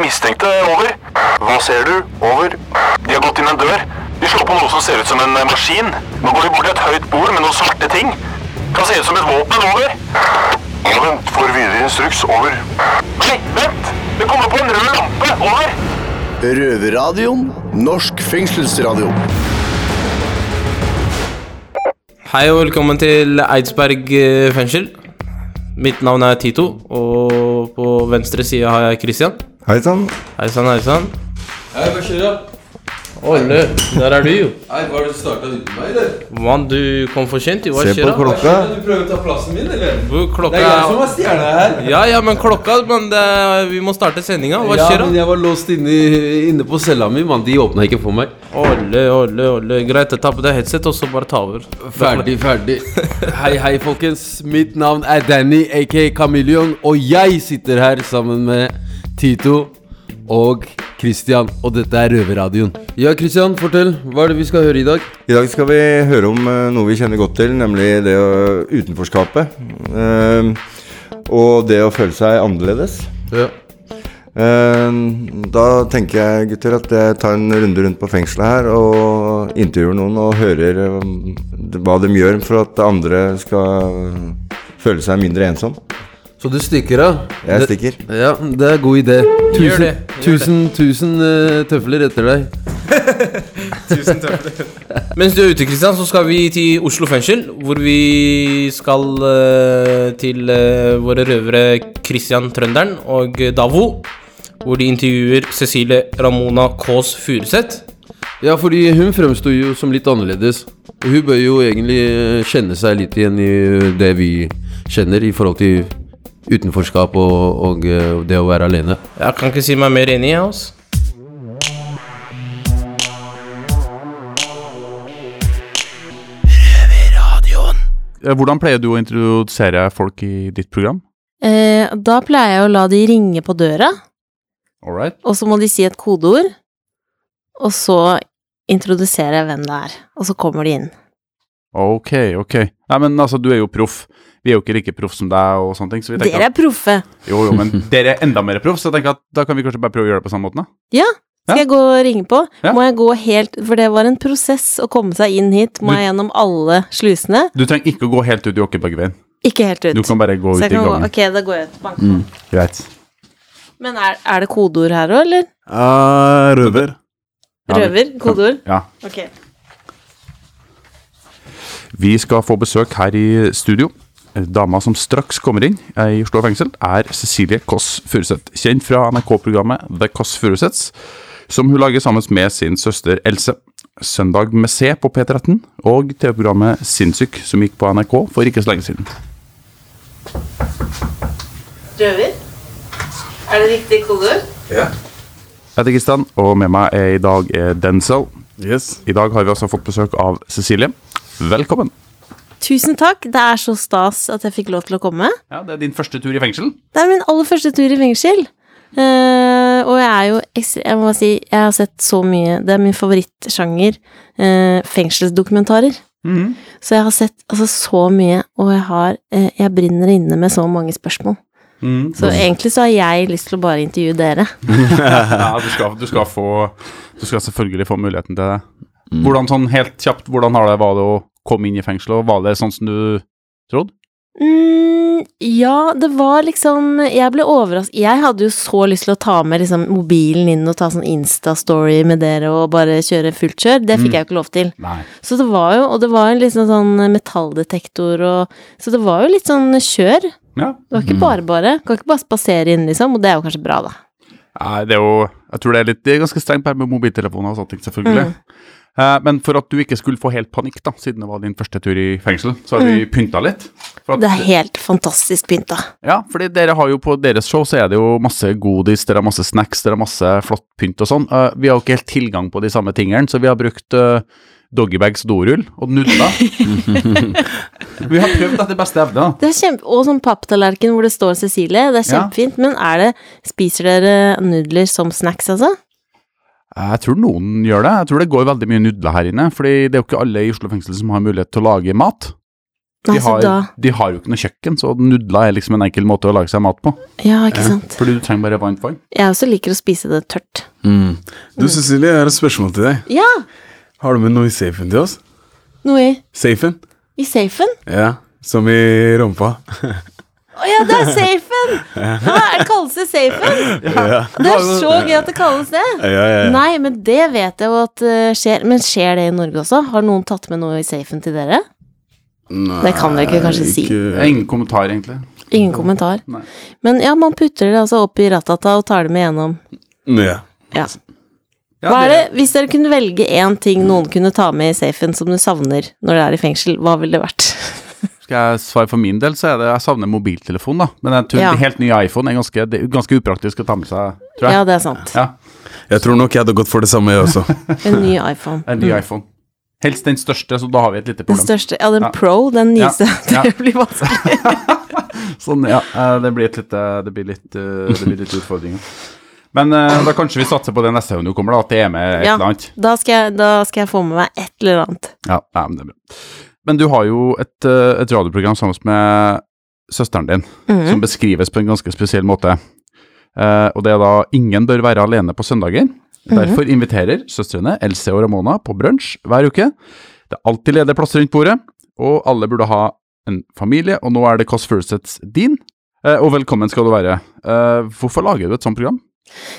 de mistenkte. Over. Hva ser du? Over. De har gått inn en dør. De slår på noe som ser ut som en eh, maskin. Nå går de bort til et høyt bord med noen svarte ting. Kan se ut som et våpen. Over. Ja, vent. Får videre instruks. Over. Nei, vent! Det kommer på en rød lampe. Over. Røverradioen. Norsk fengselsradio. Hei og velkommen til Eidsberg eh, fengsel. Mitt navn er Tito, og på venstre side har jeg Christian. Hei sann. Hei sann, hei sann. Hei, hva skjer da? Olle, der er du jo. Hei, var det du starta uten meg, eller? Mann, du kom for sent. Hva Se skjer på da? klokka. Du prøver å ta plassen min, eller? Hvor Det er jeg som er stjerna her. Ja, ja, men klokka Men det, vi må starte sendinga. Hva ja, skjer men jeg var låst inne, inne på cella mi, mann. De åpna ikke for meg. Olle, Olle, Olle. Greit, ta på deg headset, og så bare ta over. Ferdig, ferdig. Hei, hei, folkens. Mitt navn er Danny, aka Chameleon, og jeg sitter her sammen med Tito og Christian, og dette er Røverradioen. Ja, Christian, fortell. Hva er det vi skal høre i dag? I dag skal vi høre om eh, noe vi kjenner godt til, nemlig det å utenforskapet. Eh, og det å føle seg annerledes. Ja. Eh, da tenker jeg gutter at jeg tar en runde rundt på fengselet her og intervjuer noen og hører eh, hva de gjør for at andre skal føle seg mindre ensom. Så du stikker av? Jeg Det- stikker. Ja, det er god idé. Gjør det, gjør tusen, tusen uh, tøfler etter deg. Tusen Mens du er ute, Kristian, så skal vi til Oslo fengsel, hvor vi skal uh, til uh, våre røvere Kristian Trønderen og Davo. Hvor de intervjuer Cecilie Ramona Kaas Furuseth. Ja, fordi hun fremsto jo som litt annerledes. Hun bør jo egentlig kjenne seg litt igjen i det vi kjenner i forhold til utenforskap og, og eh, det å være alene. Jeg kan ikke si meg mer enig, jeg, altså. Eh, Hvordan pleier du å introdusere folk i ditt program? Eh, da pleier jeg å la de ringe på døra, Alright. og så må de si et kodeord, og så introduserer jeg hvem det er, og så kommer de inn. Ok, ok. Nei, men altså, du er jo proff. Vi er jo ikke like proff som deg og sånne ting. Så vi Dere er proffe. jo, jo, men dere er enda mer proff, så jeg tenker at da kan vi kanskje bare prøve å gjøre det på samme måten, da. Ja, skal Ja. jeg gå og ringe på? Ja. Må jeg gå helt For det var en prosess å komme seg inn hit. Må Du- jeg gjennom alle slusene? Du trenger ikke å gå helt ut i Åkebergveien. Ikke helt ut. Du kan bare gå Så ut i gangen. gå. Ok, da går jeg ut. Bank på. Mm, greit. Men er, er det kodeord her òg, eller? røver. Røver? Kodeord? Ja. Ok. Vi skal få besøk her i studio. Dama som straks kommer inn i Oslo fengsel, er Cecilie Kåss Furuseth. Kjent fra NRK-programmet The Kåss Furuseths, som hun lager sammen med sin søster Else. Søndag med C på P13, og TV-programmet Sinnssyk, som gikk på NRK for ikke så lenge siden. Røver? Er det riktig kodeord? Jeg heter Kristian, og med meg er i dag er Denzel. I dag har vi altså fått besøk av Cecilie. Velkommen. Tusen takk. Det er så stas at jeg fikk lov til å komme. Ja, Det er din første tur i fengsel. Det er min aller første tur i fengsel. Uh, og jeg er jo. Jeg må bare si, jeg har sett så mye Det er min favorittsjanger. Uh, fengselsdokumentarer. Mhm. Så jeg har sett altså, så mye, og jeg har uh, Jeg brinner inne med så mange spørsmål. Mm. Så egentlig så har jeg lyst til å bare intervjue dere. ja, du skal, du skal få Du skal selvfølgelig få muligheten til det. Hvordan sånn helt kjapt, hvordan har det var det å komme inn i fengsel, og var det sånn som du trodde? Mm, ja, det var liksom Jeg ble overrasket Jeg hadde jo så lyst til å ta med liksom, mobilen inn og ta sånn Insta-story med dere og bare kjøre fullt kjør. Det fikk jeg jo ikke lov til. Nei. Så det var jo Og det var en liksom sånn metalldetektor og Så det var jo litt sånn kjør. Ja. Det var ikke bare bare. Kan ikke bare spasere inn, liksom. Og det er jo kanskje bra, da. Nei, det er jo Jeg tror det er litt Det er ganske strengt her med mobiltelefoner og sånne ting, selvfølgelig. Mm. Eh, men for at du ikke skulle få helt panikk, da, siden det var din første tur i fengsel, så har vi pynta litt. For at, Mm. Det er helt fantastisk pynta. Ja, fordi dere har jo på deres show så er det jo masse godis, dere har masse snacks, dere har masse flott pynt og sånn. Eh, vi har jo ikke helt tilgang på de samme tingene, så vi har brukt uh, doggybags dorull og nudler. vi har prøvd etter beste evne. da. Det er kjempe... Og sånn papptallerken hvor det står Cecilie. Det er Ja. kjempefint. Men er det Spiser dere nudler som snacks, altså? Jeg tror noen gjør det. Jeg tror det går veldig mye nudler her inne. fordi det er jo ikke alle i Oslo fengsel som har mulighet til å lage mat. De Altså, har, da- de har jo ikke noe kjøkken, så nudler er liksom en enkel måte å lage seg mat på. Ja, ikke sant. Fordi du trenger bare varmt vann. Jeg også liker å spise det tørt. Mm. Du, Cecilie, jeg har et spørsmål til deg. Ja! Har du med noe i safen til oss? Noe i, Safen? i safen? Ja, som i rumpa. Å ja, det er safen! Det kalles det safen? Ja. Det er så gøy at det kalles det. Ja, ja, ja. Nei, men det vet jeg jo at eh, skjer. Men skjer det i Norge også? Har noen tatt med noe i safen til dere? Nei, Det kan dere ikke kanskje si. Er ingen kommentar, egentlig. Ingen kommentar. Nei. Men ja, man putter det altså opp i ratata og tar det med gjennom. Ja. Ja, Hva er det, hvis dere kunne velge én ting noen kunne ta med i safen som du savner når dere er i fengsel, hva ville det vært? Skal jeg svare for min del, så er det jeg savner mobiltelefon, da. Men en Ja. helt ny iPhone er ganske, det er ganske upraktisk å ta med seg, tror Ja, det er sant. Ja, Jeg tror nok jeg hadde gått for det samme, jeg også. En ny iPhone. en ny iPhone. Helst den største, så da har vi et lite Den problem. største Ja, den Ja. Pro, den nyeste. Ja. Det blir vanskelig. Sånn, ja. eh, Det blir, et lite, det blir litt, eh, det blir litt utfordringer. Men eh, da kanskje vi satser på det neste gang du kommer, da, at det er med et Ja. eller annet. Da skal, jeg, da skal jeg få med meg et eller annet. Ja, ja, men det er bra. Men du har jo et, eh, et radioprogram sammen med søsteren din, mm. som beskrives på en ganske spesiell måte. Eh, og det er da 'Ingen bør være alene på søndager'. Derfor inviterer søstrene Else og Ramona på brunsj hver uke. Det er alltid ledige plasser rundt bordet, og alle burde ha en familie, og nå er det Kåss Furuseths din. Eh, og velkommen skal du være. Eh, hvorfor lager du et sånt program?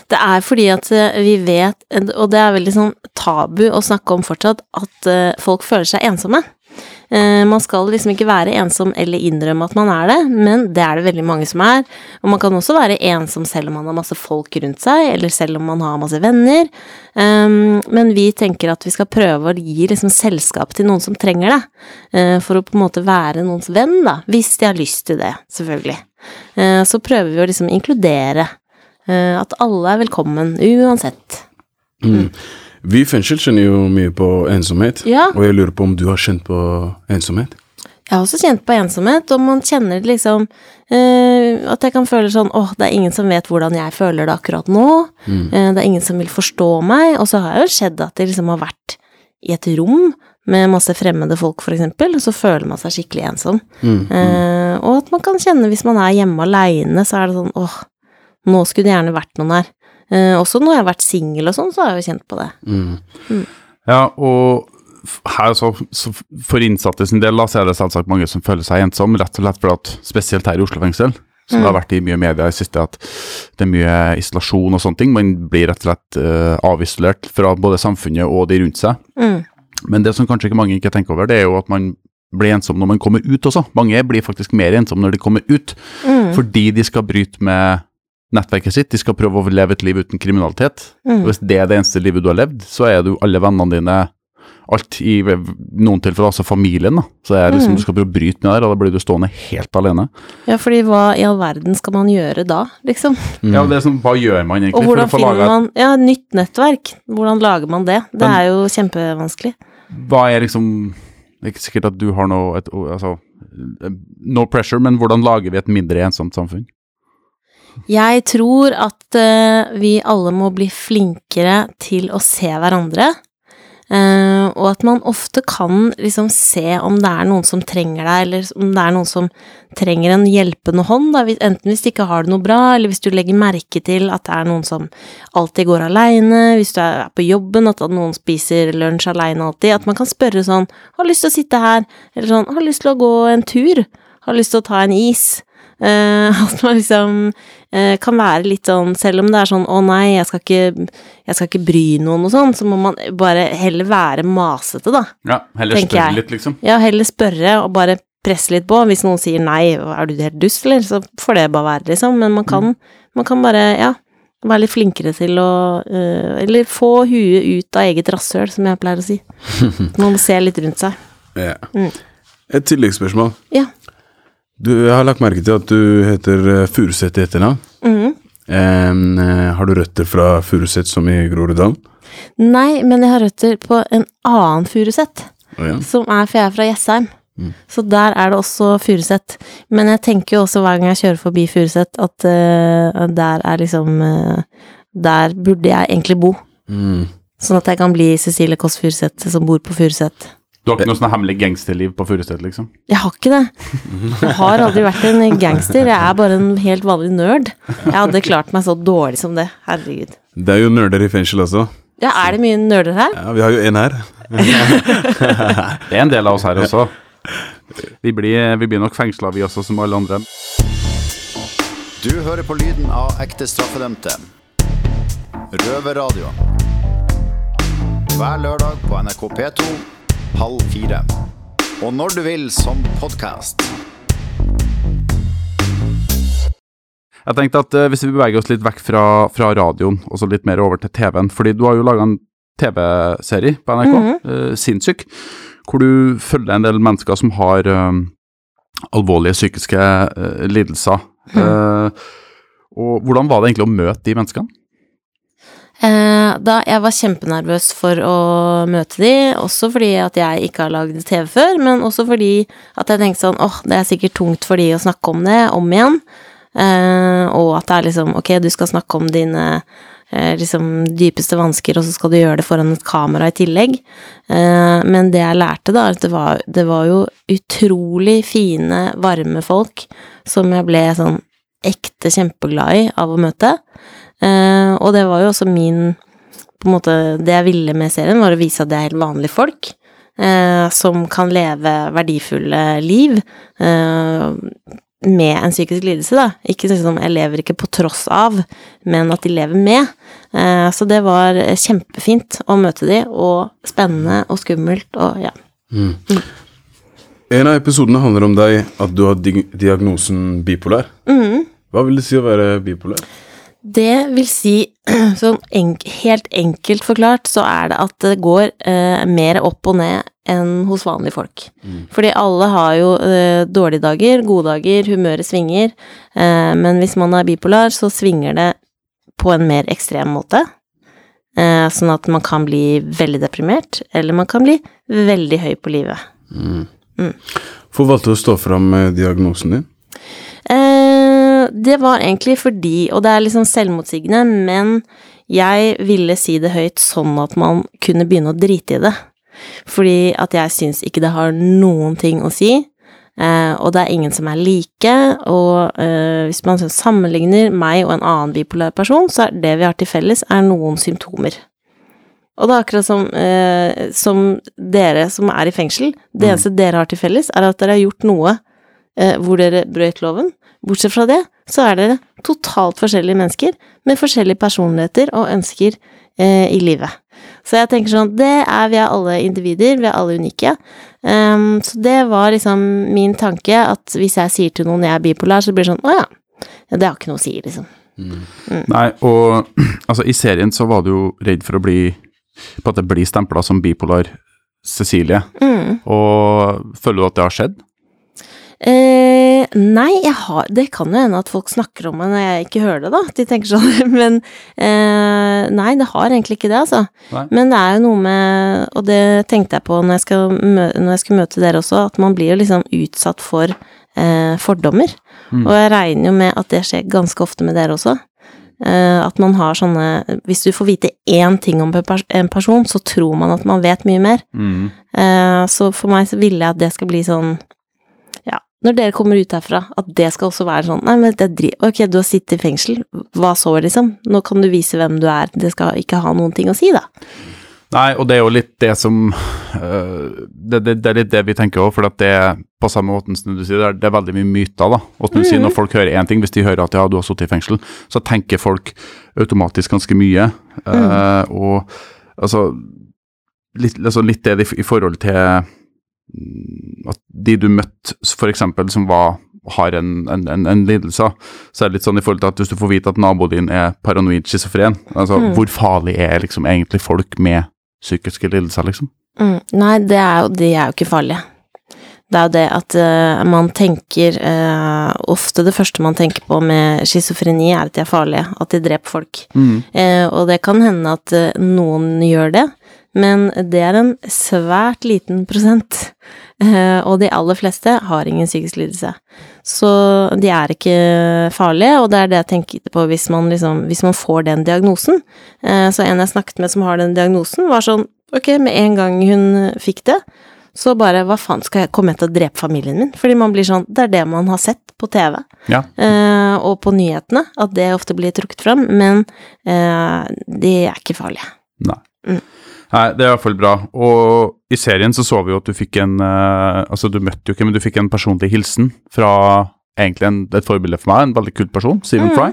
Det er fordi at vi vet, og det er veldig sånn tabu å snakke om fortsatt, at folk føler seg ensomme. Eh, Man skal liksom ikke være ensom eller innrømme at man er det, men det er det veldig mange som er. Og man kan også være ensom selv om man har masse folk rundt seg, eller selv om man har masse venner. Um, Men vi tenker at vi skal prøve å gi liksom selskap til noen som trenger det, eh, for å på en måte være noens venn, da, hvis de har lyst til det, selvfølgelig. Eh, Så prøver vi å liksom inkludere at alle er velkommen, uansett. Mm. Vi i fengsel kjenner jo mye på ensomhet, Ja. og jeg lurer på om du har kjent på ensomhet? Jeg har også kjent på ensomhet, og man kjenner det liksom eh, At jeg kan føle sånn åh, det er ingen som vet hvordan jeg føler det akkurat nå. Eh, det er ingen som vil forstå meg. Og så har jo skjedd at det liksom har vært i et rom med masse fremmede folk, eksempel, og så føler man seg skikkelig ensom. Eh, og at man kan kjenne hvis man er hjemme aleine, så er det sånn åh, nå skulle det gjerne vært noen her. Eh, også når jeg har vært singel og sånn, så har jeg jo kjent på det. Ja, og her så, så for innsatte sin del da, så er det selvsagt mange som føler seg ensom, rett og slett fordi at spesielt her i Oslo fengsel, som det har vært i mye media i siste, at det er mye isolasjon og sånne ting. Man blir rett og slett uh, avisolert fra både samfunnet og de rundt seg. Mm. Men det som kanskje ikke mange ikke tenker over, det er jo at man blir ensom når man kommer ut også. Mange blir faktisk mer ensomme når de kommer ut, Mm. fordi de skal bryte med nettverket sitt, de skal prøve å leve et liv uten kriminalitet. Mm. Hvis det er det eneste livet du har levd, så er du alle vennene dine alt i noen tilfeller, altså familien, da. Så er det liksom, Mm. du skal prøve å bryte med det og da blir du stående helt alene. Ja, fordi hva i all verden skal man gjøre da, liksom? Ja, det er sånn, hva gjør man egentlig Og for hvordan å få finner man Ja, nytt nettverk. Hvordan lager man det? Det Men- er jo kjempevanskelig. Hva er liksom Det er ikke sikkert at du har noe et, Altså, no pressure, men hvordan lager vi et mindre ensomt samfunn? Jeg tror at eh, vi alle må bli flinkere til å se hverandre. eh, og at man ofte kan liksom se om det er noen som trenger deg, eller om det er noen som trenger en hjelpende hånd, da. Enten hvis de ikke har det noe bra, eller hvis du legger merke til at det er noen som alltid går aleine, hvis du er på jobben, at noen spiser lunsj aleine alltid, at man kan spørre sånn 'Har lyst til å sitte her?' eller sånn 'Har lyst til å gå en tur?' 'Har lyst til å ta en is?' Eh, at man liksom eh, kan være litt sånn Selv om det er sånn 'Å nei, jeg skal ikke, jeg skal ikke bry noen', og sånn, så må man bare heller være masete, da. Ja, heller spørre jeg. litt, liksom. Ja, heller spørre og bare presse litt på. Hvis noen sier 'nei, er du helt dust', eller, så får det bare være, liksom. Men man kan, man kan bare, ja, være litt flinkere til å eh, Eller få huet ut av eget rasshøl, som jeg pleier å si. Man må se litt rundt seg. Ja. Mm. Et tilleggsspørsmål. Ja. Du, jeg har lagt merke til at du heter Furuset Furuseth i etternavn. Mm. Eh, har du røtter fra Furuset som i Groruddalen? Nei, men jeg har røtter på en annen Furuset. Oh, ja. som er, for jeg er fra Jessheim. Så der er det også Furuset. Men jeg tenker jo også hver gang jeg kjører forbi Furuset, at uh, der er liksom uh, Der burde jeg egentlig bo. Mm. Sånn at jeg kan bli Cecilie Kåss Furuseth som bor på Furuset. Du har ikke noe sånn hemmelig gangsterliv på Furuset, liksom? Jeg har ikke det. Jeg har aldri vært en gangster, jeg er bare en helt vanlig nerd. Jeg hadde klart meg så dårlig som det, herregud. Det er jo nerder i fengsel også. Ja, er det mye nerder her? Ja, Vi har jo en her. Det er en del av oss her også. Vi blir, vi blir nok fengsla, vi også, som alle andre. Du hører på lyden av ekte straffedømte. Røverradioen. Hver lørdag på NRK P2 halv fire. Og når du vil som podkast. Jeg tenkte at eh, hvis vi beveger oss litt vekk fra, fra radioen, og så litt mer over til TV-en, fordi du har jo laga en TV-serie på NRK, eh, Sinnssyk, hvor du følger en del mennesker som har eh, alvorlige psykiske uh, lidelser. Eh, og hvordan var det egentlig å møte de menneskene? Eh, da jeg var kjempenervøs for å møte de, også fordi at jeg ikke har lagd TV før, men også fordi at jeg tenkte sånn åh, det er sikkert tungt for de å snakke om det om igjen. Eh, og at det er liksom ok, du skal snakke om dine eh, liksom dypeste vansker, og så skal du gjøre det foran et kamera i tillegg. Men det jeg lærte, da, at det var, det var jo utrolig fine, varme folk som jeg ble sånn ekte kjempeglad i av å møte. Eh, og det var jo også min På en måte Det jeg ville med serien, var å vise at det er helt vanlige folk. Eh, som kan leve verdifulle liv. Eh, med en psykisk lidelse, da. Ikke sånn jeg lever ikke på tross av, men at de lever med. Eh, så det var kjempefint å møte de, og spennende og skummelt og ja. En av episodene handler om deg, at du har diagnosen bipolar. Hva vil det si å være bipolar? Det vil si, sånn en, helt enkelt forklart, så er det at det går eh, mer opp og ned enn hos vanlige folk. Fordi alle har jo eh, dårlige dager, gode dager, humøret svinger, eh, men hvis man er bipolar, så svinger det på en mer ekstrem måte. Eh, sånn at man kan bli veldig deprimert, eller man kan bli veldig høy på livet. Hvorfor valgte du å stå fram med diagnosen din? Eh, det var egentlig fordi, og det er liksom selvmotsigende, men jeg ville si det høyt sånn at man kunne begynne å drite i det. Fordi at jeg syns ikke det har noen ting å si, eh, og det er ingen som er like, og eh, hvis man sammenligner meg og en annen bipolar person, så er det vi har til felles, er noen symptomer. Og det er akkurat som, eh, som dere som er i fengsel, det eneste dere har til felles, er at dere har gjort noe eh, hvor dere brøt loven. Bortsett fra det, så er dere totalt forskjellige mennesker med forskjellige personligheter og ønsker eh, i livet. Så jeg tenker sånn, det er vi er alle individer, vi er alle unike. Um, så det var liksom min tanke, at hvis jeg sier til noen jeg er bipolar, så blir det sånn, å ja, ja det har ikke noe å si, liksom. Nei, og altså, i serien så var du jo redd for å bli På at det blir stempla som bipolar Cecilie. Og føler du at det har skjedd? Eh, nei, jeg har, det kan jo hende at folk snakker om meg når jeg ikke hører det, da. De tenker sånn. Men eh, nei, det har egentlig ikke det, altså. Nei. Men det er jo noe med Og det tenkte jeg på når jeg, skal når jeg skulle møte dere også, at man blir jo liksom utsatt for eh, fordommer. Og jeg regner jo med at det skjer ganske ofte med dere også. Eh, at man har sånne Hvis du får vite én ting om en person, så tror man at man vet mye mer. Eh, så for meg så ville jeg at det skal bli sånn når dere kommer ut herfra, at det skal også være sånn Nei, men det dri Ok, du har sittet i fengsel, hva så, liksom? Nå kan du vise hvem du er. Det skal ikke ha noen ting å si, da. Nei, og det er jo litt det som øh, det, det, det er litt det vi tenker òg, for at det er på samme måten som du sier, det er, det er veldig mye myter, da. Og som du sier, når folk hører én ting, hvis de hører at ja, du har sittet i fengsel, så tenker folk automatisk ganske mye. Eh, og altså litt, altså litt det i, forhold til mm, at de du møtte, eksempel, som var har en, en, en, en lidelse, så er det litt sånn i forhold til at hvis du får vite at naboen din er paranoid schizofren, altså hvor farlig er liksom egentlig folk med psykiske lidelser, liksom? Mm. Nei, det er jo, de er jo ikke farlige. Det er jo det at uh, man tenker uh, Ofte det første man tenker på med schizofreni, er at de er farlige, at de dreper folk. Eh, og det kan hende at noen gjør det, men det er en svært liten prosent. Eh, og de aller fleste har ingen psykisk lidelse. Så de er ikke farlige, og det er det jeg tenkte på hvis man, liksom, hvis man får den diagnosen. Eh, så en jeg snakket med som har den diagnosen, var sånn Ok, med en gang hun fikk det, så bare hva faen, skal jeg komme til å drepe familien min? Fordi man blir sånn Det er det man har sett på TV Ja. eh, og på nyhetene, at det ofte blir trukket fram, men eh, det er ikke farlige. Nei. Mm. Nei, det er i hvert fall bra. Og i serien så så vi jo at du fikk en uh, Altså, du møtte jo ikke, men du fikk en personlig hilsen fra egentlig en, et forbilde for meg, en veldig kult person, Stephen Mm. Fry,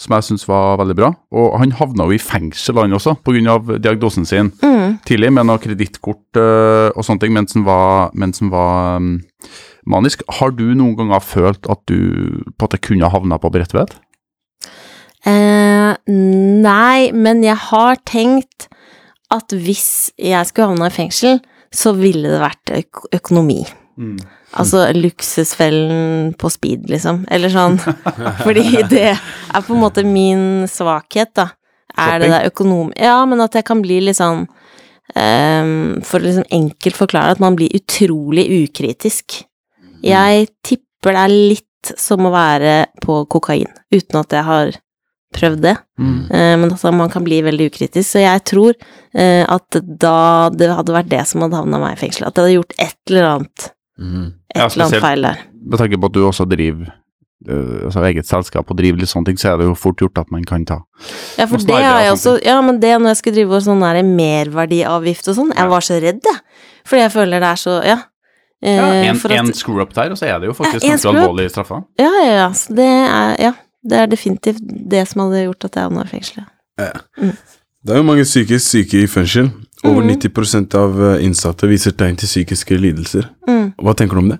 som jeg syns var veldig bra. Og han havna jo i fengsel, han også, pga. diagnosen sin Mm. tidlig, med noe kredittkort uh, og sånne ting, mens han var, mens han var um, manisk. Har du noen ganger følt at du på at jeg kunne havna på Bredtvet? Eh, nei, men jeg har tenkt at hvis jeg skulle havna i fengsel, så ville det vært øk økonomi. Altså luksusfellen på speed, liksom. Eller sånn. Fordi det er på en måte min svakhet, da. Er det der økonom... Ja, men at jeg kan bli litt sånn um, For å liksom enkelt forklare at man blir utrolig ukritisk. Jeg tipper det er litt som å være på kokain, uten at jeg har prøvd det. Eh, men altså, man kan bli veldig ukritisk. Så jeg tror eh, at da det hadde vært det som hadde havna meg i fengsel. At jeg hadde gjort et eller annet, Mm. et Ja, eller annet feil der. Med tanke på at du også driver øh, altså eget selskap og driver litt sånne ting, så er det jo fort gjort at man kan ta Ja, for det har jeg også Ja, men det når jeg skulle drive og sånn der merverdiavgift og sånn, jeg var så redd, jeg. Fordi jeg føler det er så Ja. ja En, at- en screw-up der, og så er det jo faktisk Ja, ganske alvorlig straffa. Ja, ja, ja. Så det er Ja. Det er definitivt det som hadde gjort at jeg havna i fengsel. ja. Det er jo mange psykisk syke i fengsel. Over 90 av eh, innsatte viser tegn til psykiske lidelser. Mm. Hva tenker du om det?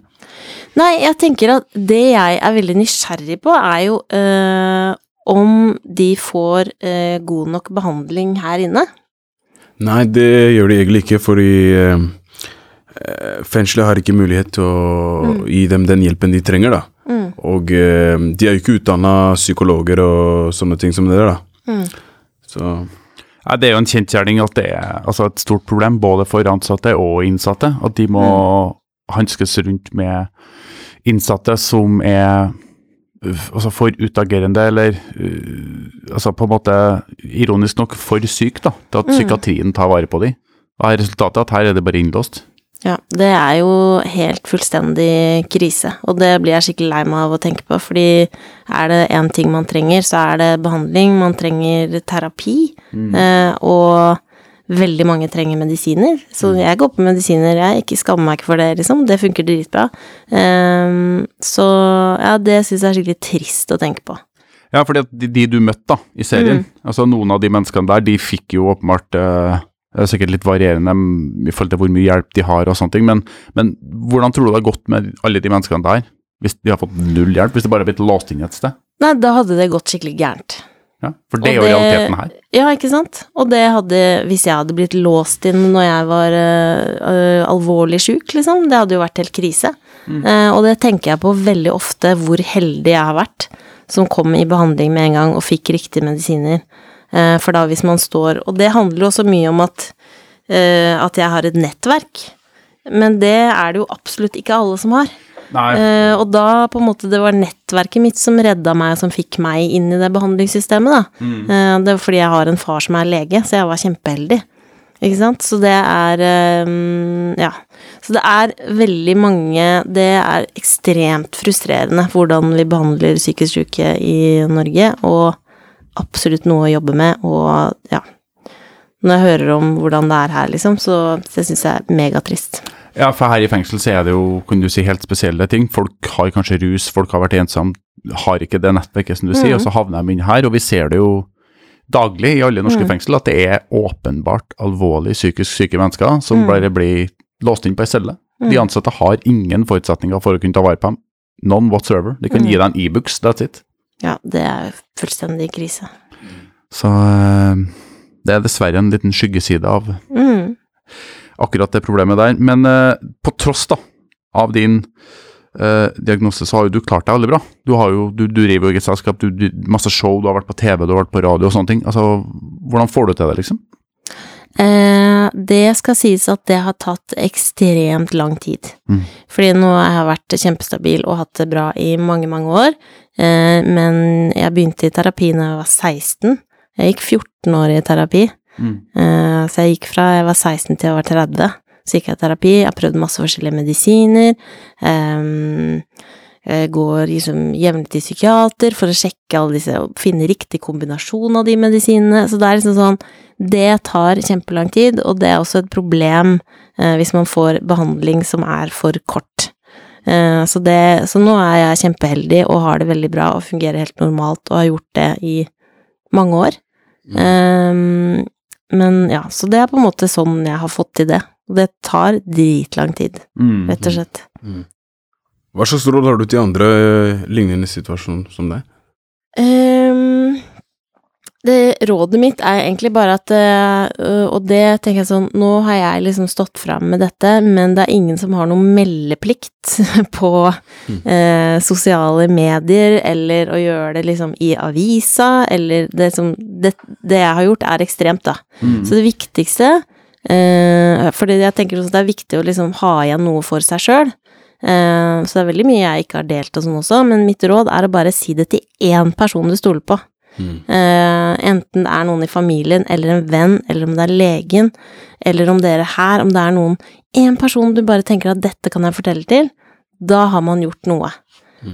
Nei, jeg tenker at det jeg er veldig nysgjerrig på, er jo øh, om de får øh, god nok behandling her inne. Nei, det gjør de egentlig ikke, fordi eh, fengselet har ikke mulighet til å gi dem den hjelpen de trenger, da. Mm. Og eh, de er jo ikke utdanna psykologer og sånne ting som det der, da. Mm. Så ja, det er jo en kjensgjerning at det er altså et stort problem både for ansatte og innsatte. At de må hanskes rundt med innsatte som er altså for utagerende, eller uh, altså på en måte ironisk nok for syk, da, til at psykiatrien tar vare på dem. Og her er resultatet at her er det bare innlåst. Ja, det er jo helt fullstendig krise, og det blir jeg skikkelig lei meg av å tenke på, fordi er det én ting man trenger, så er det behandling, man trenger terapi, eh, og veldig mange trenger medisiner, så jeg går på medisiner, jeg ikke skammer meg ikke for det, liksom, det funker dritbra. Um, så ja, det syns jeg er skikkelig trist å tenke på. Ja, fordi at de, de du møtte da, i serien, altså noen av de menneskene der, de fikk jo åpenbart eh, det er sikkert litt varierende mm, i forhold til hvor mye hjelp de har og sånne ting, men, men hvordan tror du det har gått med alle de menneskene der, hvis de har fått null hjelp, hvis de bare har blitt låst inn et sted? Nei, da hadde det gått skikkelig gærent. Ja, for det er jo det- realiteten her. Ja, ikke sant? Og det hadde, hvis jeg hadde blitt låst inn når jeg var øh, alvorlig syk, liksom, det hadde jo vært helt krise. Eh, og det tenker jeg på veldig ofte, hvor heldig jeg har vært, som kom i behandling med en gang og fikk riktige medisiner. Eh, for da hvis man står Og det handler jo også mye om at, eh, at jeg har et nettverk. Men det er det jo absolutt ikke alle som har. Eh, og da på en måte det var nettverket mitt som redda meg, og som fikk meg inn i det behandlingssystemet, da. Eh, det var fordi jeg har en far som er lege, så jeg var kjempeheldig. Ikke sant? Så det er Ja. Så det er veldig mange Det er ekstremt frustrerende hvordan vi behandler psykisk syke i Norge, og absolutt noe å jobbe med, og ja. Når jeg hører om hvordan det er her, liksom, så det syns jeg er megatrist. Ja, for her i fengsel så er det jo, kan du si, helt spesielle ting. Folk har kanskje rus, folk har vært ensomme, har ikke det nettverket som du sier, og så havner de inn her, og vi ser det jo daglig i alle norske fengsel, at det er åpenbart alvorlig psykisk syke mennesker som bare blir låst inn på ei celle. De ansatte har ingen forutsetninger for å kunne ta vare på dem. None whatsoever. De kan gi deg en e-books, that's it. Ja, det er fullstendig krise. Så eh, det er dessverre en liten skyggeside av Mm. akkurat det problemet der. Men eh, på tross da, av din Uh, diagnose, så har jo du klart deg veldig bra. Du, har jo, du, du driver jo eget selskap, du, du, masse show, du har vært på TV, du har vært på radio og sånne ting. Altså, hvordan får du til det, liksom? Eh, det skal sies at det har tatt ekstremt lang tid. Mm. Fordi nå har jeg vært kjempestabil og hatt det bra i mange, mange år. Eh, men jeg begynte i terapi da jeg var 16. Jeg gikk 14 år i terapi. Mm. Eh, så jeg gikk fra jeg var 16 til jeg var 30. psykoterapi, jeg har prøvd masse forskjellige medisiner. Jeg går liksom jevnlig til psykiater for å sjekke alle disse og finne riktig kombinasjon av de medisinene. Så det er liksom sånn Det tar kjempelang tid, og det er også et problem eh, hvis man får behandling som er for kort. Eh, så, det, så nå er jeg kjempeheldig og har det veldig bra og fungerer helt normalt og har gjort det i mange år. Ehm, men ja, så det er på en måte sånn jeg har fått til det. Og det tar dritlang tid, Mm. rett og slett. Hva slags råd har du til andre eh, lignende situasjoner som deg? Um, det rådet mitt er egentlig bare at uh, Og det tenker jeg sånn Nå har jeg liksom stått fram med dette, men det er ingen som har noen meldeplikt på eh, sosiale medier, eller å gjøre det liksom i avisa, eller det som Det, det jeg har gjort, er ekstremt, da. Så det viktigste uh, Fordi jeg tenker også at det er viktig å liksom ha igjen noe for seg sjøl. Eh, så det er veldig mye jeg ikke har delt og sånn også, men mitt råd er å bare si det til én person du stoler på. Eh, enten det er noen i familien, eller en venn, eller om det er legen, eller om dere her, om det er noen Én person du bare tenker at 'dette kan jeg fortelle til', da har man gjort noe.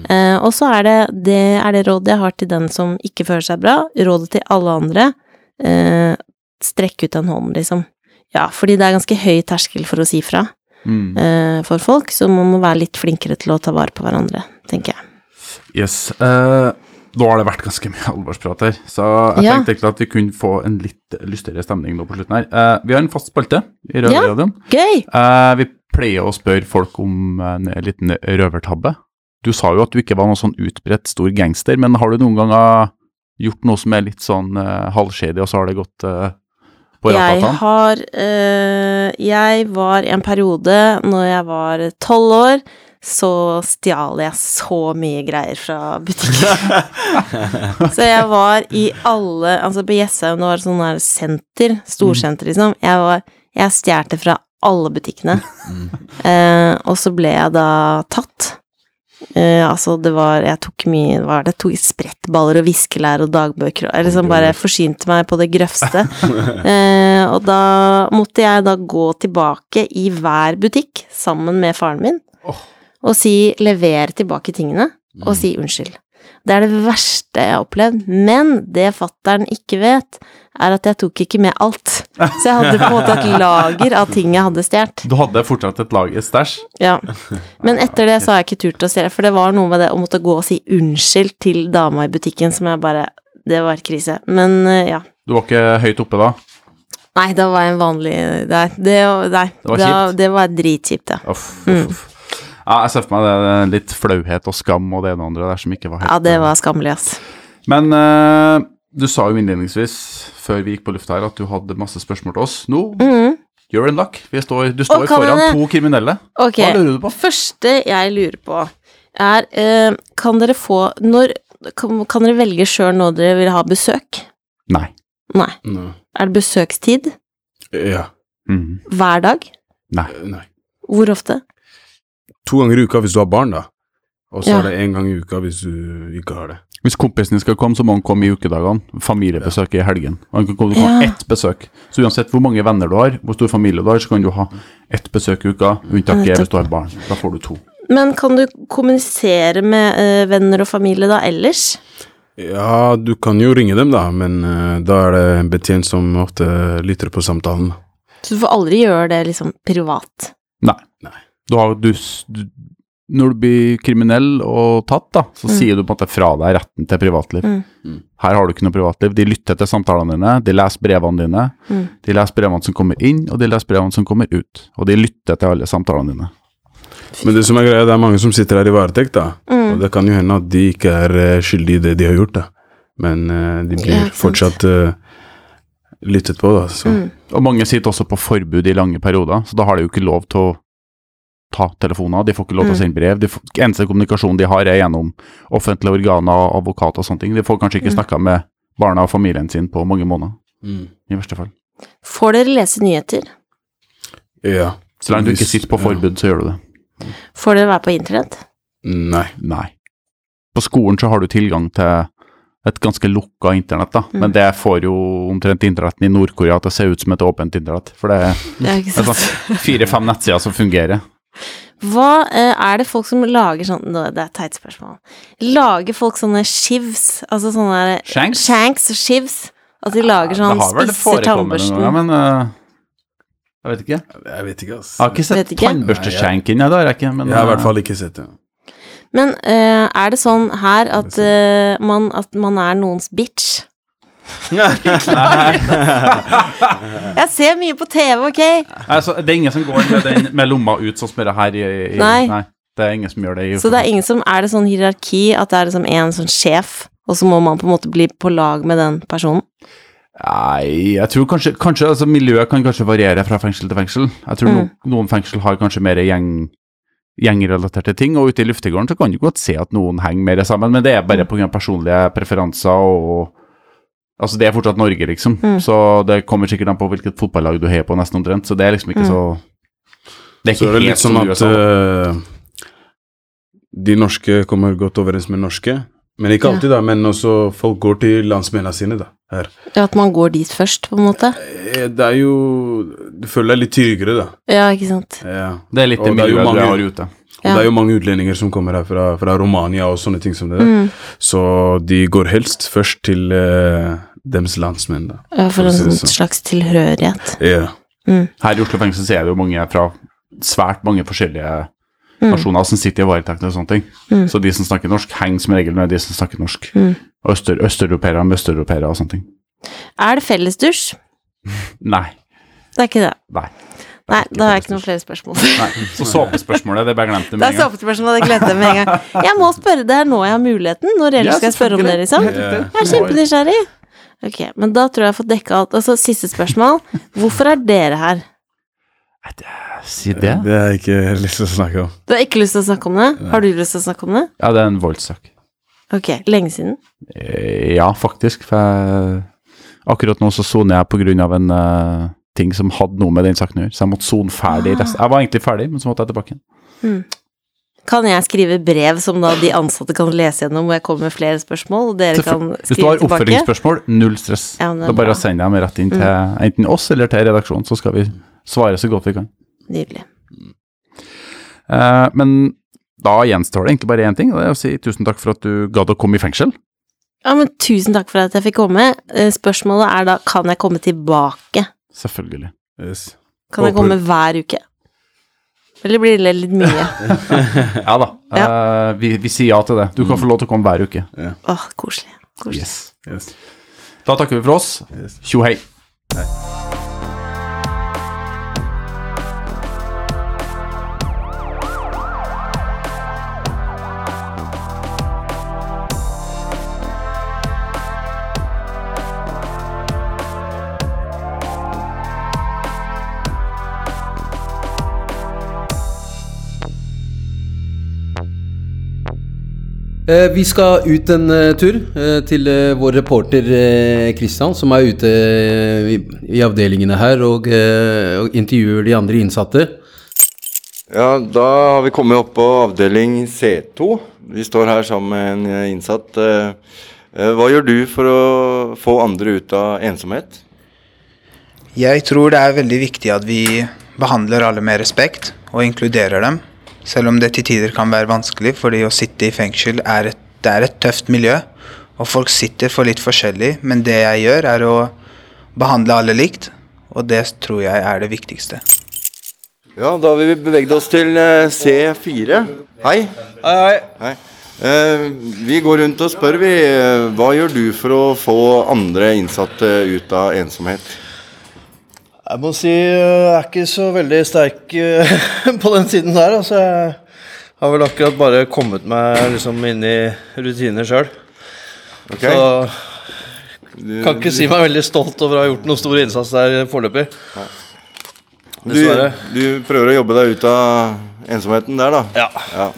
Eh, og så er det, det er det rådet jeg har til den som ikke føler seg bra. Rådet til alle andre eh, strekk ut en hånd, liksom. Ja, fordi det er ganske høy terskel for å si fra Mm. eh, for folk, så man må være litt flinkere til å ta vare på hverandre, tenker jeg. Yes. Uh, nå har det vært ganske mye alvorsprat her, så jeg Ja. tenkte at vi kunne få en litt lystigere stemning nå på slutten her. Uh, vi har en fast spalte i Ja. Røverradioen. Gøy! Uh, vi pleier å spørre folk om en liten røvertabbe. Du sa jo at du ikke var noen sånn utbredt stor gangster, men har du noen ganger gjort noe som er litt sånn uh, halvskjedig, og så har det gått uh, på Jeg har øh, Jeg var i en periode når jeg var tolv år, så stjal jeg så mye greier fra butikken. så jeg var i alle Altså på Jessheim, det var sånn der senter, storsenter, liksom. Jeg var Jeg stjal fra alle butikkene. Eh, og så ble jeg da tatt. Eh, altså, det var Jeg tok mye Hva er det? Tok sprettballer og viskelær og dagbøker og liksom bare forsynte meg på det grøvste. eh, og da måtte jeg da gå tilbake i hver butikk sammen med faren min og si 'lever tilbake tingene', og si unnskyld. Det er det verste jeg har opplevd, men det fattern ikke vet, er at jeg tok ikke med alt. Så jeg hadde på en måte et lager av ting jeg hadde stjålet. Du hadde fortsatt et lager stæsj? Ja. Men etter det så har jeg ikke turt å stjele, for det var noe med det å måtte gå og si unnskyld til dama i butikken som jeg bare Det var krise. Men eh, ja. Du var ikke høyt oppe da? Nei, da var jeg en vanlig Nei, det, nei, Det var kjipt. det var dritkjipt, ja. Uff, uff, uff. Ja, jeg ser for meg det, litt flauhet og skam og det ene og andre der som ikke var helt Ja, det var skammelig, ass. Men eh, du sa jo innledningsvis, før vi gikk på lufta her, at du hadde masse spørsmål til oss. Nå, Mhm. you're in luck. Vi står, du står foran det? to kriminelle. Okay. Hva lurer du på? Første jeg lurer på, er uh, Kan dere få Når kan, kan dere velge sjøl når dere vil ha besøk? Nei. Nei. Nei. Er det besøkstid? Ja. Mhm. Hver dag? Nei. Nei. Hvor ofte? To ganger i uka hvis du har barn, da. Og så Ja. er det én gang i uka hvis du ikke har det. Hvis kompisen din skal komme, så må han komme i ukedagene. Familiebesøk i helgen. Han kan komme, du kan ha Ja. ett besøk. Så uansett hvor mange venner du har, hvor stor familie du har, så kan du ha ett besøk i uka. Unntaket er hvis du har barn. Da får du to. Men kan du kommunisere med eh, venner og familie da ellers? Ja, du kan jo ringe dem, da, men eh, da er det en betjent som ofte lytter på samtalen. Så du får aldri gjøre det liksom privat? Nei. Nei. Du har, du, du, når du blir kriminell og tatt, da, så sier du på en måte fra deg retten til privatliv. Mm. Her har du ikke noe privatliv. De lytter til samtalene dine, de leser brevene dine. Mm. De leser brevene som kommer inn, og de leser brevene som kommer ut. Og de lytter til alle samtalene dine. Men det som er greia, det er mange som sitter her i varetekt, da. Mm. Og det kan jo hende at de ikke er eh, skyldige i det de har gjort, da. Men uh, de blir Ja, fortsatt uh, lyttet på, da. Så. Mm. Og mange sitter også på forbud i lange perioder, så da har de jo ikke lov til å ta telefoner, de får ikke lov til å Mm. sende brev. De får, eneste kommunikasjon de har er gjennom offentlige organer, advokat og sånne ting. De får kanskje ikke Mm. snakka med barna og familien sin på mange måneder, Mm. i verste fall. Får dere lese nyheter? Ja. Så lenge du ikke sitter på ja. forbud, så gjør du det. Får dere være på internett? Nei. Nei. På skolen så har du tilgang til et ganske lukka internett, da. Men det får jo omtrent internetten i Nord-Korea til å se ut som et åpent internett. For det er, Det er sånn fire-fem nettsider som fungerer. Hva eh, er det folk som lager sånn Det er et teit spørsmål. Lager folk sånne shivs? Altså sånne Shanks? Shanks og shivs? At de lager sånn det har vel spisser forekommet noen tannbørsten? ganger, men uh jeg vet ikke. Jeg vet ikke, ass. Jeg har ikke sett tannbørsteskjenken, jeg ikke. Men, Jeg har i eh, hvert fall ikke sett det. Men uh, er det sånn her at, uh, man, at man er noens bitch? Jeg ser mye på TV, ok? Altså, det er ingen som går med, den, med lomma ut sånn som det her i, i Nei. Det er ingen som gjør det. i Så det er ingen som Er det sånn hierarki at det er liksom en sånn sjef, og så må man på en måte bli på lag med den personen? Nei, jeg tror kanskje, kanskje altså, Miljøet kan kanskje variere fra fengsel til fengsel. Jeg tror Mm. no, noen fengsel har kanskje mer gjeng, gjengrelaterte ting, og ute i luftegården så kan du godt se at noen henger mer sammen, men det er bare pga. personlige preferanser og Altså, det er fortsatt Norge, liksom, Mm. så det kommer sikkert an på hvilket fotballag du heier på, nesten omtrent, så det er liksom ikke Mm. så Det er ikke Så det er det litt helt som at eh, de norske kommer godt overens med norske. Men ikke Ja. alltid, da. Men også folk går til landsmennene sine, da. Her. At man går dit først, på en måte? Eh, Det er jo Du føler deg litt tryggere, da. Ja, ikke sant? Ja. Det er litt det miljøet du har ute. Og Ja. det er jo mange utlendinger som kommer her fra, fra Romania og sånne ting som det der. Mm. Så de går helst først til uh, deres landsmenn, da. Ja, for For en si sånn sånn. slags tilhørighet. Ja. Her i Oslo fengsel ser vi jo mange fra svært mange forskjellige Mm. nasjoner som sitter i varetekt og sånne ting. Mm. Så de som snakker norsk, henger som regel med de som snakker norsk. Mm. Og øster, østeuropeere med østeuropeere og sånne ting. Er det fellesdusj? Nei. Det er ikke det. Nei. Nei, da har jeg ikke noen flere spørsmål. Nei. Så såpespørsmålet, det bare glemte Det med en gang. såpespørsmål, det glemte jeg med en gang. Jeg må spørre det er nå jeg har muligheten. Når ellers Ja, skal jeg spørre om det, liksom? Jeg er kjempenysgjerrig. Ok, men da tror jeg jeg har fått dekka alt. Altså, siste spørsmål. Hvorfor er dere her? Si det. Det har jeg ikke lyst til å snakke om. Du har ikke lyst til å snakke om det? Har du lyst til å snakke om det? Ja, det er en voldssak. Ok, lenge siden? Eh, Ja, faktisk. For jeg, akkurat nå så soner jeg på grunn av en eh, ting som hadde noe med den saken å gjøre. Så jeg måtte sone ferdig Ah. resten. Jeg var egentlig ferdig, men så måtte jeg tilbake igjen. Kan jeg skrive brev som da de ansatte kan lese gjennom, hvor jeg kommer med flere spørsmål, og dere kan skrive tilbake? Hvis du har oppfølgingsspørsmål, null stress. Ja, er bare sender jeg dem rett inn til enten oss eller til redaksjonen, så skal vi svare så godt vi kan. Nydelig. Eh, men da gjenstår det egentlig bare én ting, og det er å si tusen takk for at du gadd å komme i fengsel. Ja, men tusen takk for at jeg fikk komme. Eh, Spørsmålet er da, kan jeg komme tilbake? Selvfølgelig. Yes. Kan jeg komme hver uke? Eller blir det litt mye? Ja da, eh, vi, vi sier ja til det. Du kan få lov til å komme hver uke. Åh, koselig. koselig. Yes. Yes. Da takker vi for oss. Tjo hei. Eh, vi skal ut en eh, tur eh, til eh, vår reporter Kristian, som er ute eh, i, avdelingene her og, eh, og intervjuer de andre innsatte. Ja, da har vi kommet opp på avdeling C2. Vi står her sammen med en eh, innsatt. Eh, eh, Hva gjør du for å få andre ut av ensomhet? Jeg tror det er veldig viktig at vi behandler alle med respekt og inkluderer dem. Selv om det til tider kan være vanskelig, fordi å sitte i fengsel er et, det er et tøft miljø. Og folk sitter for litt forskjellig, men det jeg gjør er å behandle alle likt. Og det tror jeg er det viktigste. Ja, da har vi beveget oss til eh, C4. Hei. Hei, hei. Hei. Eh, vi går rundt og spør, vi. eh, Hva gjør du for å få andre innsatte ut av ensomhet? Jeg må si øh, jeg er ikke så veldig sterk øh, på den siden der. Altså, jeg har vel akkurat bare kommet meg liksom inn i rutiner sjøl. Okay. Så kan ikke si meg veldig stolt over å ha gjort noen stor innsats der foreløpig. Du, du prøver å jobbe deg ut av ensomheten der, da? Ja. Ja.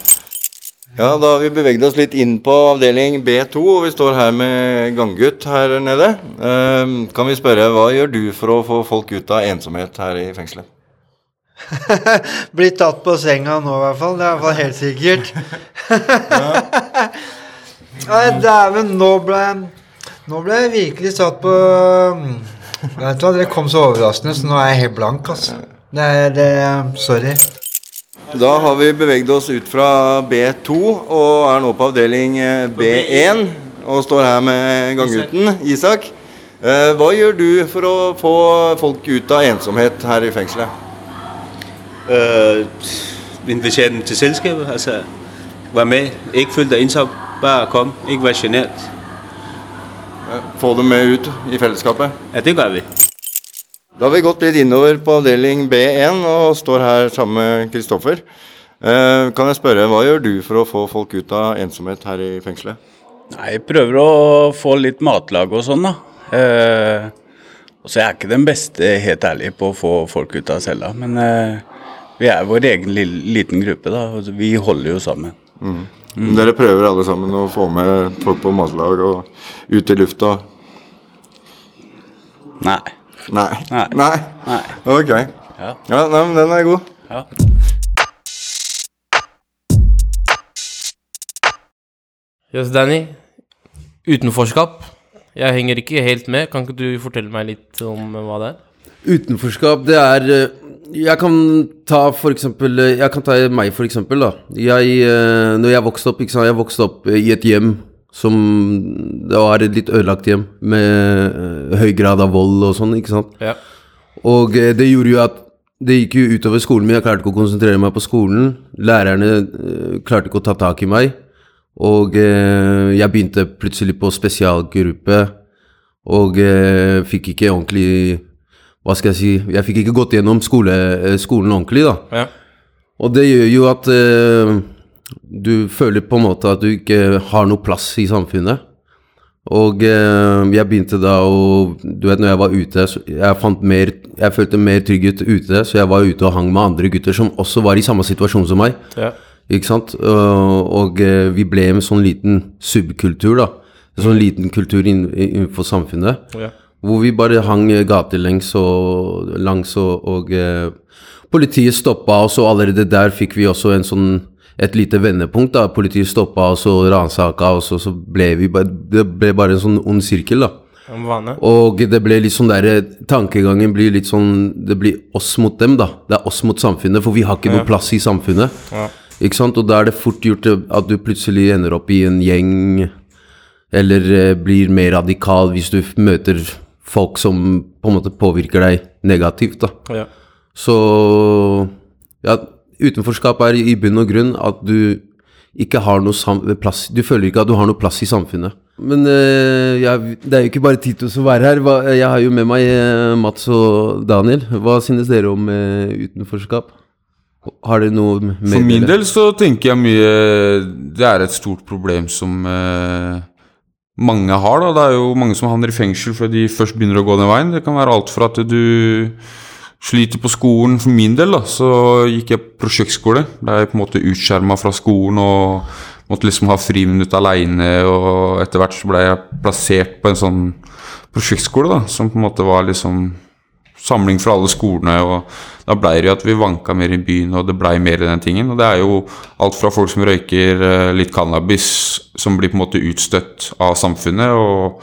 Ja, da har vi beveget oss litt inn på avdeling B2, og vi står her med ganggutt her nede. Ehm, kan vi spørre, hva gjør du for å få folk ut av ensomhet her i fengselet? Blitt tatt på senga nå, i hvert fall. Det er i hvert fall helt sikkert. Nei, dæven, nå ble Nå ble jeg virkelig satt på Vet du hva, Det kom så overraskende, så nå er jeg helt blank, altså. Det er det Sorry. Da har vi beveget oss ut fra B2 og er nå på avdeling eh, B1 og står her med ganggutten Isak. Eh, hva gjør du for å få folk ut av ensomhet her i fengselet? Uh, invitere dem til selskapet. altså være med. Ikke føle deg ensom, bare kom. Ikke vær sjenert. Få dem med ut i fellesskapet? Ja, det gjør vi. Da har vi gått litt innover på avdeling B1 og står her sammen med Kristoffer. Eh, kan jeg spørre, hva gjør du for å få folk ut av ensomhet her i fengselet? Nei, jeg prøver å få litt matlag og sånn, da. Eh, og så er jeg ikke den beste, helt ærlig, på å få folk ut av cella. Men eh, vi er vår egen lille, liten gruppe, da. Vi holder jo sammen. Mm. Dere prøver alle sammen å få med folk på matlag og ut i lufta? Nei. Nei? Nei. Nei? Nei. Ok. Ja. Ja, nei, men den er god. Ja. Yes, Danny. Utenforskap. Jeg henger ikke helt med. Kan ikke du fortelle meg litt om hva det er? Utenforskap, det er eh, Jeg kan ta for eksempel eh, Jeg kan ta meg, for eksempel. da Jeg, eh, Når jeg vokste opp, ikke sant, jeg vokste opp i et hjem som Det var et litt ødelagt hjem, med eh, høy grad av vold og sånn, ikke sant. Ja. Og eh, det gjorde jo at det gikk jo utover skolen min. Jeg klarte ikke å konsentrere meg på skolen. Lærerne eh, klarte ikke å ta tak i meg. Og jeg begynte plutselig på spesialgruppe, og fikk ikke ordentlig Hva skal jeg si Jeg fikk ikke gått gjennom skole, skolen ordentlig, da. Ja. Og det gjør jo at du føler på en måte at du ikke har noe plass i samfunnet. Og eh, jeg begynte da å Du vet, når jeg var ute, jeg fant mer Jeg følte mer trygghet ute, så jeg var ute og hang med andre gutter som også var i samme situasjon som meg. Ja. Ikke sant? Og, eh, vi ble en sånn liten subkultur, da. En sånn liten kultur inn- innenfor samfunnet. Ja. Hvor vi bare hang gatelengs og langs, og, og eh, politiet stoppa oss, og allerede der fikk vi også en sånn et lite vendepunkt. da, Politiet stoppa oss og ransaka oss, og så ble vi bare Det ble bare en sånn ond sirkel, da. Og det ble litt sånn der Tankegangen blir litt sånn Det blir oss mot dem, da. Det er oss mot samfunnet, for vi har ikke Ja. noe plass i samfunnet. Ja. Ikke sant? Og da er det fort gjort at du plutselig ender opp i en gjeng, eller eh, blir mer radikal hvis du møter folk som på en måte påvirker deg negativt, da. Ja. Så ja, utenforskap er i bunn og grunn at du ikke har noe plass Du føler ikke at du har noe plass i samfunnet. Men eh, jeg, det er jo ikke bare Tito som er her. Hva, jeg har jo med meg eh, Mats og Daniel. Hva synes dere om eh, utenforskap? Har dere noe med For min del så tenker jeg mye Det er et stort problem som eh, mange har. da Det er jo mange som havner i fengsel fordi de først begynner å gå den veien. Det kan være alt fra at du sliter på skolen. For min del da så gikk jeg prosjektskole. Er jeg på en måte utskjerma fra skolen og måtte liksom ha friminutt aleine. Og etter hvert så ble jeg plassert på en sånn prosjektskole da som på en måte var liksom samling fra alle skolene. og Da ble det jo at vi vanka mer i byen, og det blei mer i den tingen. Og det er jo alt fra folk som røyker eh, litt cannabis, som blir på en måte utstøtt av samfunnet og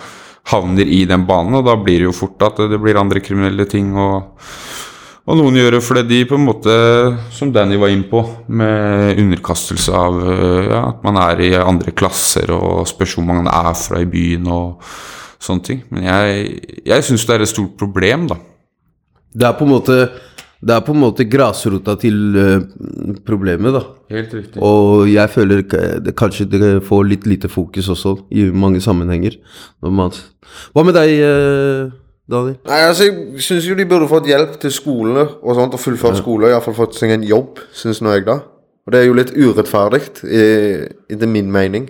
havner i den banen. Og da blir det jo fort at det blir andre kriminelle ting. og og noen gjør det fordi de på en måte, som Danny var inne på, med underkastelse av øh, ja, at man er i andre klasser og spørs hvor man er fra i byen og sånne ting. Men jeg, jeg syns det er et stort problem, da. Det er på en måte Det er på en måte grasrota til eh, problemet, da. Helt riktig. Og jeg føler det, kanskje det får litt lite fokus også, i mange sammenhenger. Hva med deg, eh, Daniel? Nei, altså, Jeg syns jo de burde fått hjelp til skolene og sånt, og fullført skole. Iallfall fått seg en jobb, syns nå jeg, da. Og det er jo litt urettferdig, i- etter min mening,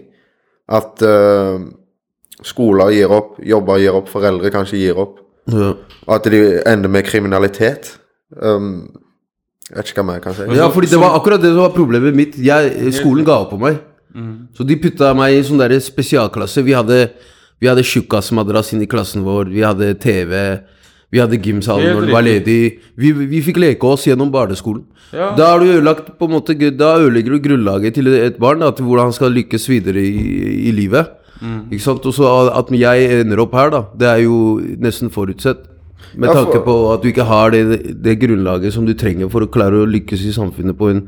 at uh, skoler gir opp, jobber gir opp, foreldre kanskje gir opp. Ja. Og at de ender med kriminalitet. Um, jeg vet ikke hva mer jeg kan si. Ja, fordi det var akkurat det som var problemet mitt. Jeg, skolen ga opp på meg. Så de putta meg i sånn der spesialklasse. Vi hadde, vi hadde tjukkasmadrass inn i klassen vår, vi hadde TV, vi hadde gymsalen når det var ledig. Vi, vi fikk leke oss gjennom barneskolen. Ja. Da har du ødelagt på en måte Da ødelegger du grunnlaget til et barn, da, til hvordan han skal lykkes videre i, i livet. Mm. Ikke sant? Og så at jeg ender opp her, da, det er jo nesten forutsett. Med Ja, for- tanke på at du ikke har det, det grunnlaget som du trenger for å klare å lykkes i samfunnet på en,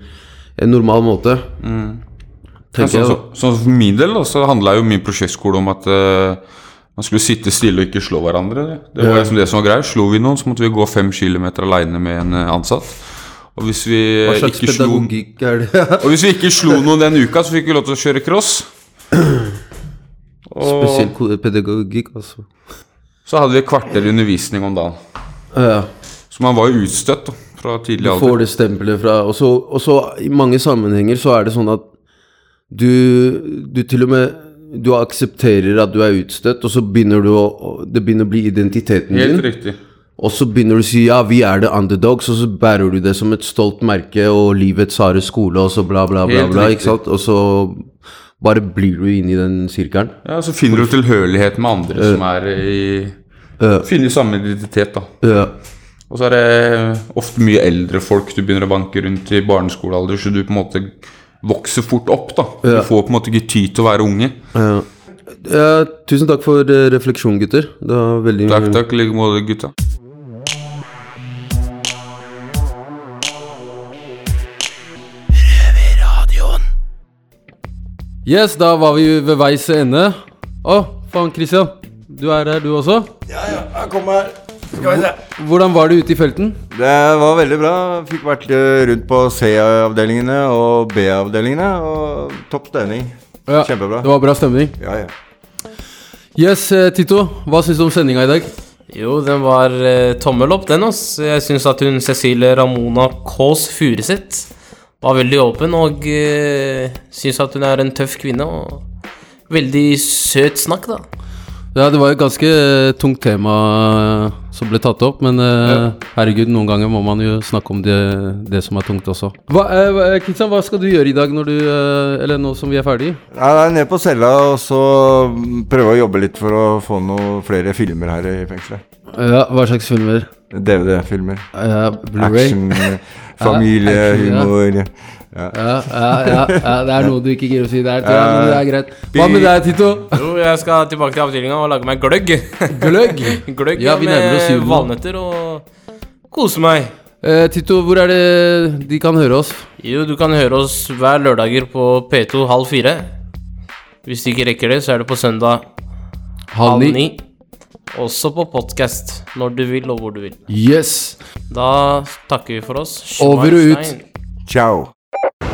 en normal måte. Ja, Tenker sånn, jeg. så, så, som For min del så handla jo min prosjektskole om at uh, man skulle sitte stille og ikke slå hverandre. Det, det var Ja. liksom det som var greia. Slo vi noen, så måtte vi gå fem kilometer aleine med en eh, ansatt. Og hvis vi ikke slo? Og hvis vi ikke slo noen den uka, så fikk vi lov til å kjøre cross. Spesiell ko- pedagogikk, altså. Så hadde vi et kvarter undervisning om dagen. Ja. Så man var jo utstøtt da, fra tidlig alder. Du får det stempelet fra Og så, og så i mange sammenhenger så er det sånn at du, du til og med Du aksepterer at du er utstøtt, og så begynner du å Det begynner å bli identiteten Helt din. riktig. Og så begynner du å si ja, vi er the underdogs, og så bærer du det som et stolt merke og livets harde skole, og så bla, bla, bla. Helt bla riktig. ikke sant? Og så bare blir du inne i den sirkelen. Ja, Så finner du tilhørighet med andre som er i Finner samme identitet, da. Ja. Og så er det ofte mye eldre folk du begynner å banke rundt i barneskolealder, så du på en måte vokser fort opp, da. Ja. Du får på en måte ikke tid til å være unge. Ja. Ja, tusen takk for eh, refleksjon, gutter. Det var veldig Takk, takk. I like måte, gutta. Yes, da var vi ved veis ende. Å, faen, Christian. Du er her, du også? Ja, ja, jeg kommer her. Hvordan var det ute i felten? Det var veldig bra. Fikk vært eh, rundt på C-avdelingene og B-avdelingene, og topp stemning. Ja, Kjempebra. Det var bra stemning. Ja, ja. Yes, eh, Tito. Hva syns du om sendinga i dag? Jo, den var eh, tommel opp, den. ass. Jeg syns at hun Cecilie Ramona Kaas Furuseth var veldig åpen, og eh, syns at hun er en tøff kvinne. Og veldig søt snakk, da. Ja, det var et ganske eh, tungt tema som ble tatt opp, men eh, herregud, noen ganger må man jo snakke om det, det som er tungt også. Hva, eh, Kristian, hva skal du gjøre i dag når du eh, Eller nå som vi er ferdig? Jeg er nede på cella og så prøver prøve å jobbe litt for å få noen flere filmer her i fengselet. Ja, hva slags filmer? DVD-filmer. Ja, Blu-ray. Action, Ja, familie, action, ja. Ja. Ja, ja, ja, ja, det er noe du ikke gidder å si der, men det er greit. Hva med deg, Tito? Jo, jeg skal tilbake til avdelinga og lage meg gløgg. Gløgg? gløgg Ja, vi oss med jul valnøtter og kose meg. Eh, Tito, hvor er det de kan høre oss? Jo, du kan høre oss hver lørdager på P2 halv fire. Hvis de ikke rekker det, så er det på søndag Halv halv ni. ni. Også på podkast når du vil og hvor du vil. Yes. Da takker vi for oss. Over og ut. Ciao.